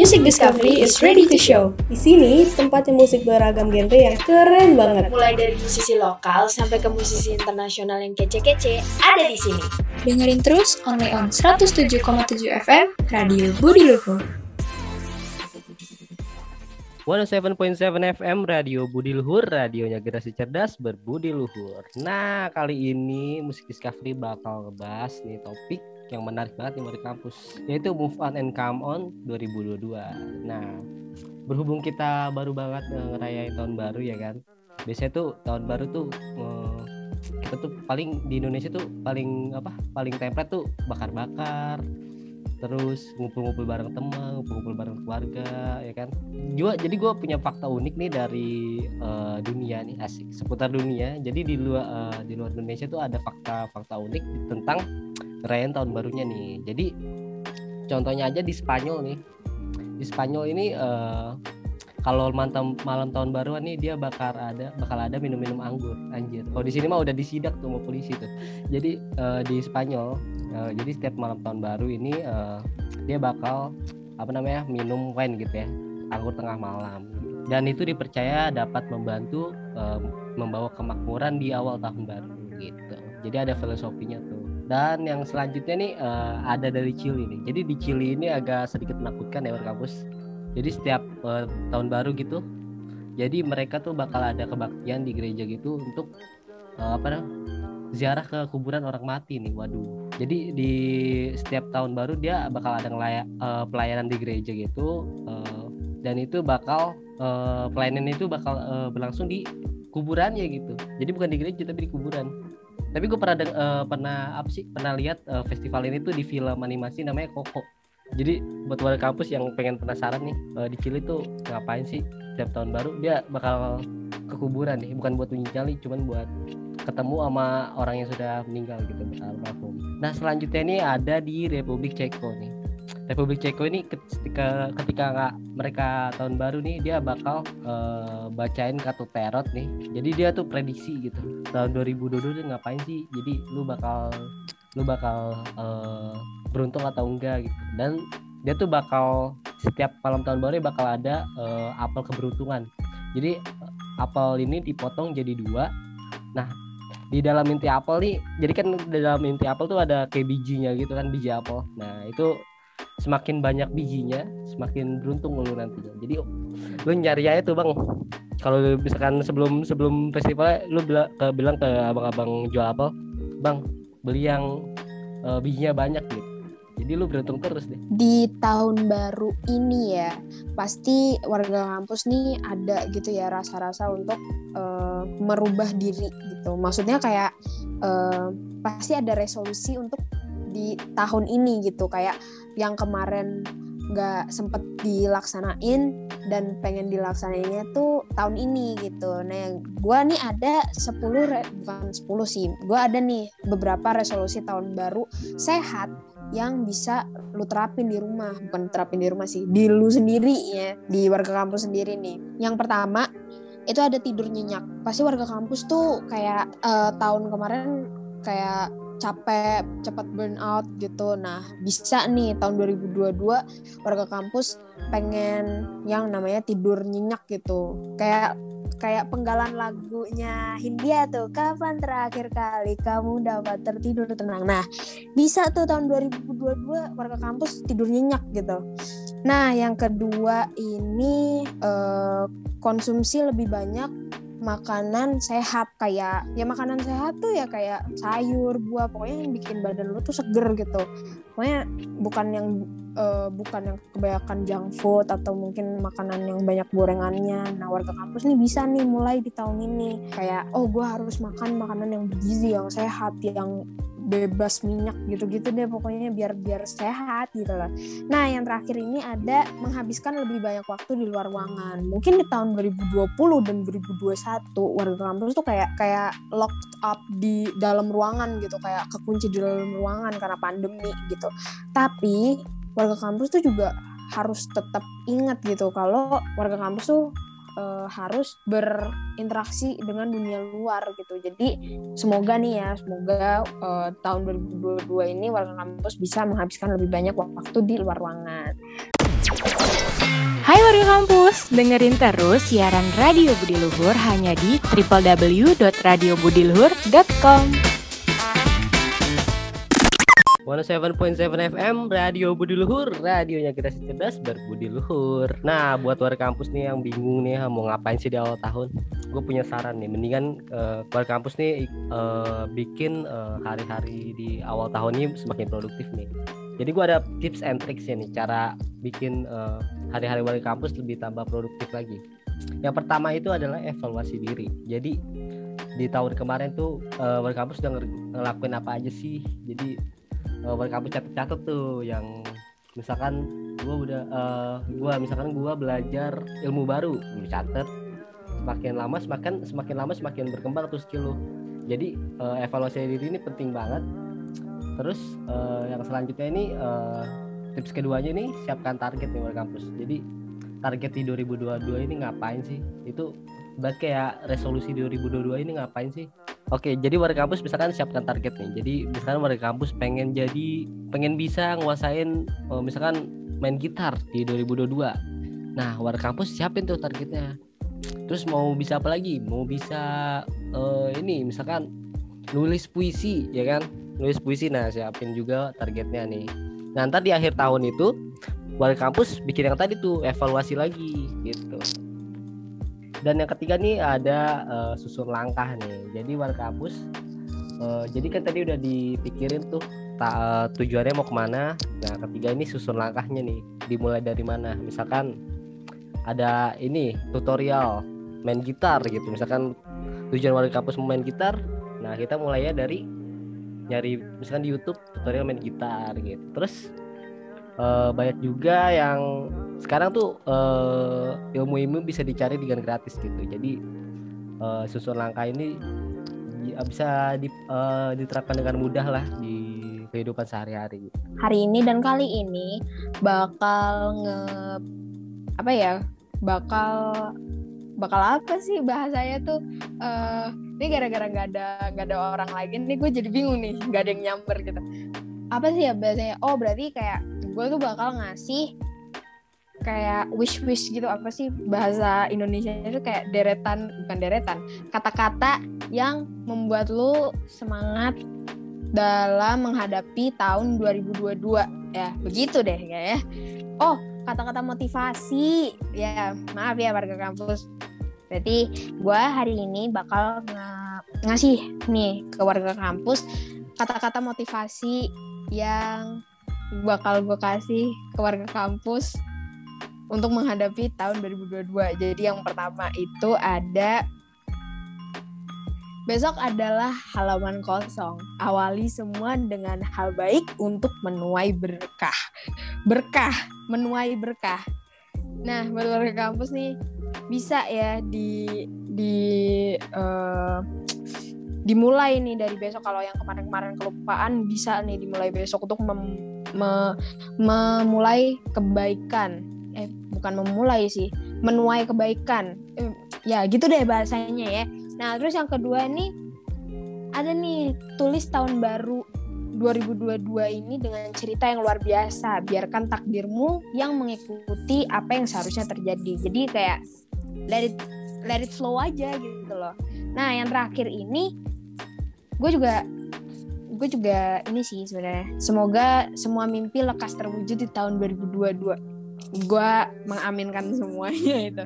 Music Discovery is ready to show. Di sini tempatnya musik beragam genre yang keren banget. Mulai dari musisi lokal sampai ke musisi internasional yang kece-kece, ada di sini. Dengerin terus only on 107,7 FM Radio Budi Luhur. 107.7 FM Radio Budi Luhur, radionya generasi cerdas berbudi luhur. Nah, kali ini Musik Discovery bakal ngebahas nih topik yang menarik banget nih dari kampus, yaitu Move On and Come On 2022. Nah, berhubung kita baru banget uh, ngerayain tahun baru ya kan. Biasanya tuh tahun baru tuh uh, kita tuh paling di Indonesia tuh paling apa? Paling template tuh bakar-bakar, terus ngumpul-ngumpul bareng teman, ngumpul-ngumpul bareng keluarga, ya kan. Juga jadi gue punya fakta unik nih dari uh, dunia nih asik seputar dunia. Jadi di luar uh, di luar Indonesia tuh ada fakta-fakta unik tentang ngerayain tahun barunya nih. Jadi contohnya aja di Spanyol nih. Di Spanyol ini uh, kalau malam malam tahun baruan nih dia bakal ada bakal ada minum-minum anggur anjir. Kalau di sini mah udah disidak tuh sama polisi tuh. Jadi uh, di Spanyol uh, jadi setiap malam tahun baru ini uh, dia bakal apa namanya minum wine gitu ya anggur tengah malam dan itu dipercaya dapat membantu uh, membawa kemakmuran di awal tahun baru gitu jadi ada filosofinya tuh dan yang selanjutnya nih uh, ada dari Chili nih. Jadi di Chili ini agak sedikit menakutkan ya kampus jadi setiap uh, tahun baru gitu jadi mereka tuh bakal ada kebaktian di gereja gitu untuk uh, apa namanya ziarah ke kuburan orang mati nih waduh. Jadi di setiap tahun baru dia bakal ada ngelayak, uh, pelayanan di gereja gitu uh, dan itu bakal uh, pelayanan itu bakal uh, berlangsung di kuburannya gitu. Jadi bukan di gereja tapi di kuburan tapi gue pernah uh, pernah apa sih pernah lihat uh, festival ini tuh di film animasi namanya Koko jadi buat warga kampus yang pengen penasaran nih uh, di Chili tuh ngapain sih setiap tahun baru dia bakal ke kuburan nih bukan buat nyali cuman buat ketemu sama orang yang sudah meninggal gitu almarhum. Nah selanjutnya ini ada di Republik Ceko nih. Republik Ceko ini ketika ketika nggak mereka tahun baru nih dia bakal uh, bacain kartu tarot nih. Jadi dia tuh prediksi gitu. Tahun 2022 dia ngapain sih? Jadi lu bakal lu bakal uh, beruntung atau enggak gitu. Dan dia tuh bakal setiap malam tahun baru bakal ada uh, apel keberuntungan. Jadi apel ini dipotong jadi dua. Nah di dalam inti apel nih jadi kan di dalam inti apel tuh ada kayak bijinya gitu kan biji apel nah itu semakin banyak bijinya semakin beruntung lu nantinya jadi lu nyari aja tuh bang kalau misalkan sebelum sebelum festival lu bilang ke bilang ke abang-abang jual apel bang beli yang uh, bijinya banyak gitu jadi lu beruntung terus deh. Di tahun baru ini ya, pasti warga kampus nih ada gitu ya rasa-rasa untuk uh, merubah diri gitu. Maksudnya kayak uh, pasti ada resolusi untuk di tahun ini gitu. Kayak yang kemarin nggak sempet dilaksanain dan pengen dilaksanainnya tuh tahun ini gitu. Nah, gue nih ada 10 re, bukan 10 sih. Gue ada nih beberapa resolusi tahun baru sehat yang bisa lu terapin di rumah bukan terapin di rumah sih di lu sendiri ya di warga kampus sendiri nih yang pertama itu ada tidur nyenyak pasti warga kampus tuh kayak uh, tahun kemarin kayak capek cepat burn out gitu. Nah bisa nih tahun 2022 warga kampus pengen yang namanya tidur nyenyak gitu. Kayak kayak penggalan lagunya Hindia tuh kapan terakhir kali kamu dapat tertidur? Tenang. Nah bisa tuh tahun 2022 warga kampus tidur nyenyak gitu. Nah yang kedua ini eh, konsumsi lebih banyak makanan sehat kayak ya makanan sehat tuh ya kayak sayur buah pokoknya yang bikin badan lu tuh seger gitu. Pokoknya bukan yang uh, bukan yang kebanyakan junk food atau mungkin makanan yang banyak gorengannya nah warga kampus nih bisa nih mulai di tahun ini kayak oh gue harus makan makanan yang bergizi yang sehat yang bebas minyak gitu-gitu deh pokoknya biar biar sehat gitu loh. Nah yang terakhir ini ada menghabiskan lebih banyak waktu di luar ruangan. Mungkin di tahun 2020 dan 2021 warga kampus tuh kayak kayak locked up di dalam ruangan gitu kayak kekunci di dalam ruangan karena pandemi gitu. Tapi warga kampus tuh juga harus tetap ingat gitu kalau warga kampus tuh uh, harus berinteraksi dengan dunia luar gitu. Jadi semoga nih ya, semoga uh, tahun 2022 ini warga kampus bisa menghabiskan lebih banyak waktu di luar ruangan. warga kampus, dengerin terus siaran Radio Budi Luhur hanya di www.radiobudiluhur.com. 107.7 FM Radio Budi Luhur, radionya generasi cerdas berbudi luhur. Nah, buat warga kampus nih yang bingung nih mau ngapain sih di awal tahun, gue punya saran nih. Mendingan uh, warga kampus nih uh, bikin uh, hari-hari di awal tahun ini semakin produktif nih. Jadi gue ada tips and tricks ya nih, cara bikin uh, hari-hari warga kampus lebih tambah produktif lagi. Yang pertama itu adalah evaluasi diri. Jadi di tahun kemarin tuh uh, warga kampus udah ngelakuin apa aja sih. Jadi uh, kamu catat-catat tuh yang misalkan gue udah uh, gua misalkan gue belajar ilmu baru gue catet semakin lama semakin semakin lama semakin berkembang tuh skill lu. Jadi uh, evaluasi diri ini penting banget. Terus uh, yang selanjutnya ini uh, tips keduanya nih siapkan target nih kampus. Jadi target di 2022 ini ngapain sih? Itu buat kayak resolusi 2022 ini ngapain sih Oke, jadi warga kampus misalkan siapkan target nih. Jadi misalkan warga kampus pengen jadi pengen bisa nguasain oh, misalkan main gitar di 2022. Nah, warga kampus siapin tuh targetnya. Terus mau bisa apa lagi? Mau bisa uh, ini misalkan nulis puisi, ya kan? Nulis puisi. Nah, siapin juga targetnya nih. Nah, ntar di akhir tahun itu warga kampus bikin yang tadi tuh evaluasi lagi gitu. Dan yang ketiga nih ada uh, susun langkah nih. Jadi warga kampus uh, jadi kan tadi udah dipikirin tuh ta, uh, tujuannya mau ke mana. Nah ketiga ini susun langkahnya nih. Dimulai dari mana? Misalkan ada ini tutorial main gitar gitu. Misalkan tujuan warga kampus main gitar. Nah kita mulai ya dari nyari misalkan di YouTube tutorial main gitar gitu. Terus uh, banyak juga yang sekarang tuh uh, ilmu-ilmu bisa dicari dengan gratis gitu. Jadi uh, susun langkah ini bisa di, uh, diterapkan dengan mudah lah di kehidupan sehari-hari hari ini dan kali ini bakal nge apa ya bakal bakal apa sih bahasanya tuh? Uh, ini gara-gara nggak ada nggak ada orang lagi nih gue jadi bingung nih nggak ada yang nyamper gitu. Apa sih ya bahasanya? Oh berarti kayak gue tuh bakal ngasih kayak wish wish gitu apa sih bahasa Indonesia itu kayak deretan bukan deretan kata-kata yang membuat lu semangat dalam menghadapi tahun 2022 ya begitu deh ya oh kata-kata motivasi. Ya maaf ya warga kampus. Berarti gue hari ini bakal ng ngasih nih ke warga kampus kata-kata motivasi yang bakal gue kasih ke warga kampus untuk menghadapi tahun 2022. Jadi yang pertama itu ada Besok adalah halaman kosong. Awali semua dengan hal baik untuk menuai berkah. Berkah, menuai berkah. Nah, buat warga kampus nih bisa ya di di uh, dimulai nih dari besok kalau yang kemarin-kemarin kelupaan bisa nih dimulai besok untuk mem, me, memulai kebaikan bukan memulai sih menuai kebaikan. Eh, ya gitu deh bahasanya ya. Nah terus yang kedua nih ada nih tulis tahun baru 2022 ini dengan cerita yang luar biasa. Biarkan takdirmu yang mengikuti apa yang seharusnya terjadi. Jadi kayak let it let it flow aja gitu loh. Nah yang terakhir ini gue juga gue juga ini sih sebenarnya. Semoga semua mimpi lekas terwujud di tahun 2022 gue mengaminkan semuanya itu